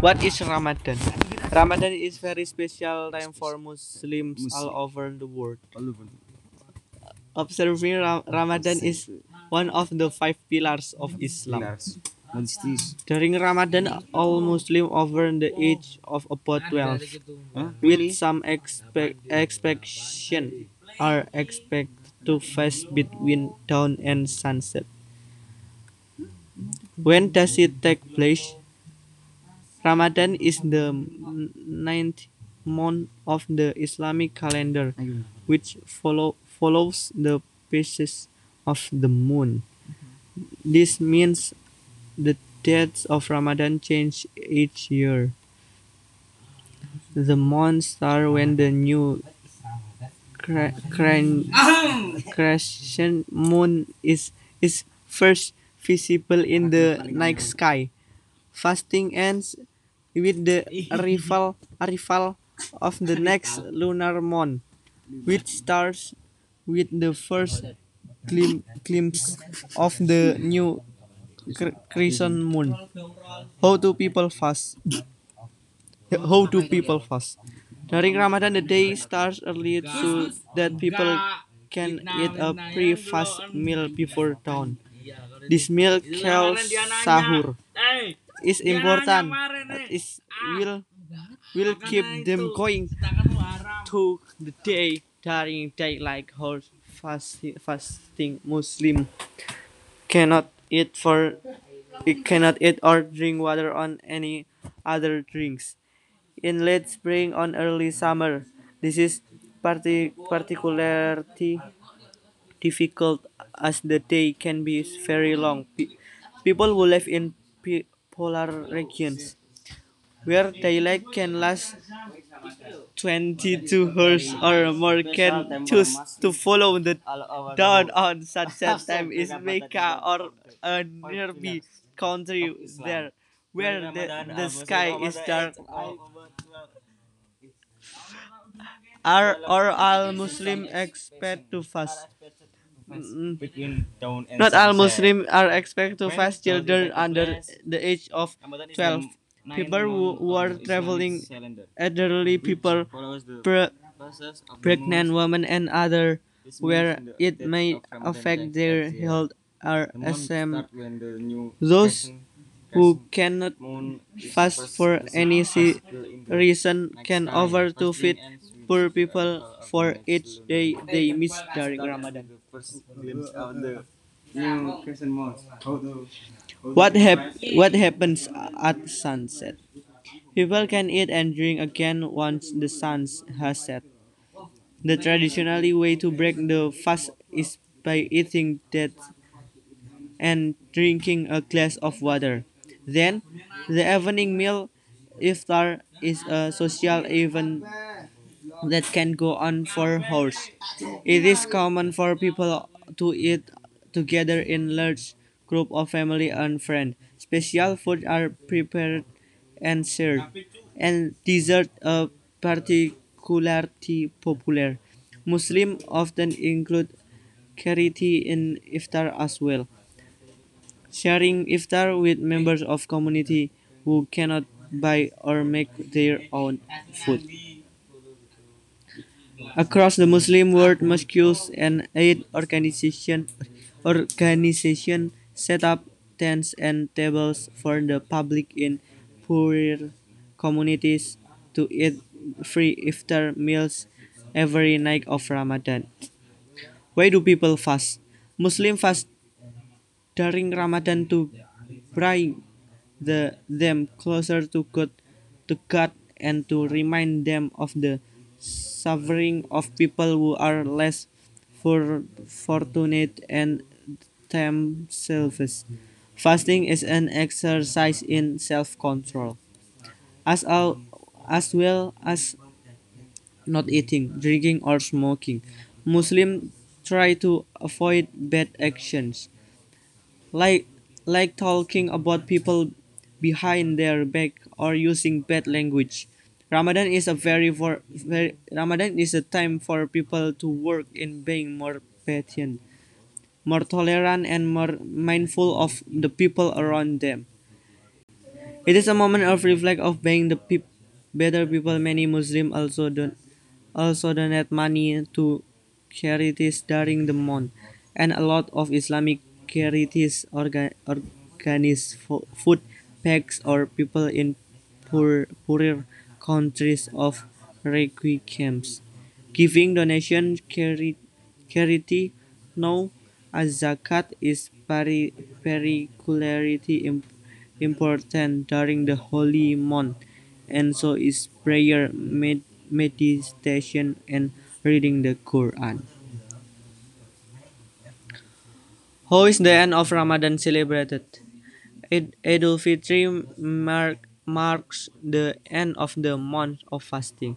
What is Ramadan? Ramadan is very special time for Muslims all over the world. Observing Ra- Ramadan is one of the five pillars of Islam. During Ramadan, all Muslims over the age of about 12, with some expect expectation, are expected to fast between dawn and sunset. When does it take place? Ramadan is the ninth month of the Islamic calendar, which follow, follows the phases of the moon. This means the dates of Ramadan change each year. The months start when the new cre- cre- crescent moon is is first visible in the night sky. Fasting ends with the arrival arrival of the next lunar month, which starts with the first glim- glimpse of the new cre- crescent moon. How do people fast? How do people fast? During Ramadan, the day starts early so that people can eat a pre-fast meal before dawn. This meal called sahur is important. It will will keep them going to the day during daylight hours. Fasting, fasting Muslim cannot eat for it cannot eat or drink water on any other drinks. In late spring on early summer, this is parti- particularly difficult as the day can be very long. Pe- people who live in polar regions, where daylight can last 22 hours or more, can choose to follow the dawn on sunset time is Mecca or a nearby country there, where the, the sky is dark. Are, are all Muslim expect to fast? Mm, between dawn and Not all. Muslims are expected to fast children under the age of 12. People who, who are traveling, elderly people, pre- pregnant women, and other where it may affect their health are exempt. Those who cannot fast for any reason can offer to feed poor people for each day they miss during Ramadan. What hap- what happens at sunset? People can eat and drink again once the sun has set. The traditionally way to break the fast is by eating that and drinking a glass of water. Then, the evening meal, iftar, is a social event that can go on for hours. It is common for people to eat together in large group of family and friends. Special food are prepared and served, and dessert are particularly popular. Muslim often include charity in iftar as well, sharing iftar with members of community who cannot buy or make their own food. Across the Muslim world, mosques and aid organization organization set up tents and tables for the public in poorer communities to eat free iftar meals every night of Ramadan. Why do people fast? Muslim fast during Ramadan to bring the, them closer to God, to God and to remind them of the suffering of people who are less for, fortunate and themselves. Fasting is an exercise in self-control, as, al- as well as not eating, drinking, or smoking. Muslims try to avoid bad actions, like like talking about people behind their back or using bad language. Ramadan is a very for very Ramadan is a time for people to work in being more patient, more tolerant, and more mindful of the people around them. It is a moment of reflect of being the peop- better people. Many Muslims also don- also donate money to charities during the month, and a lot of Islamic charities orga- organize fo- food packs or people in poor, poorer countries of refugee camps. Giving donation chari- charity now as zakat is particularly im- important during the holy month, and so is prayer, med- meditation, and reading the Quran. How is the end of Ramadan celebrated? Eid Eid al-Fitr mark, marks the end of the month of fasting.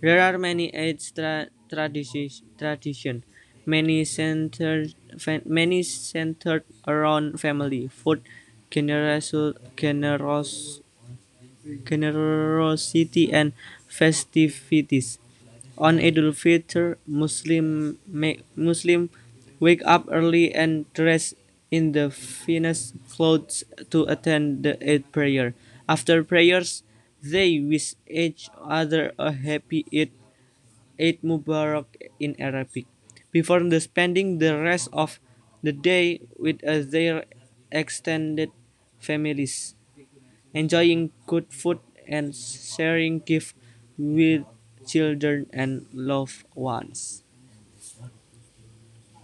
There are many Eid tra- traditions, tradition, many centered, many centered around family, food, generous, generous, generosity, and festivities. On Eid al-Fitr, Muslim ma- Muslim wake up early and dress in the finest clothes to attend the Eid prayer. After prayers, they wish each other a happy Eid, Eid Mubarak in Arabic. Before the spending the rest of the day with uh, their extended families enjoying good food and sharing gifts with children and loved ones.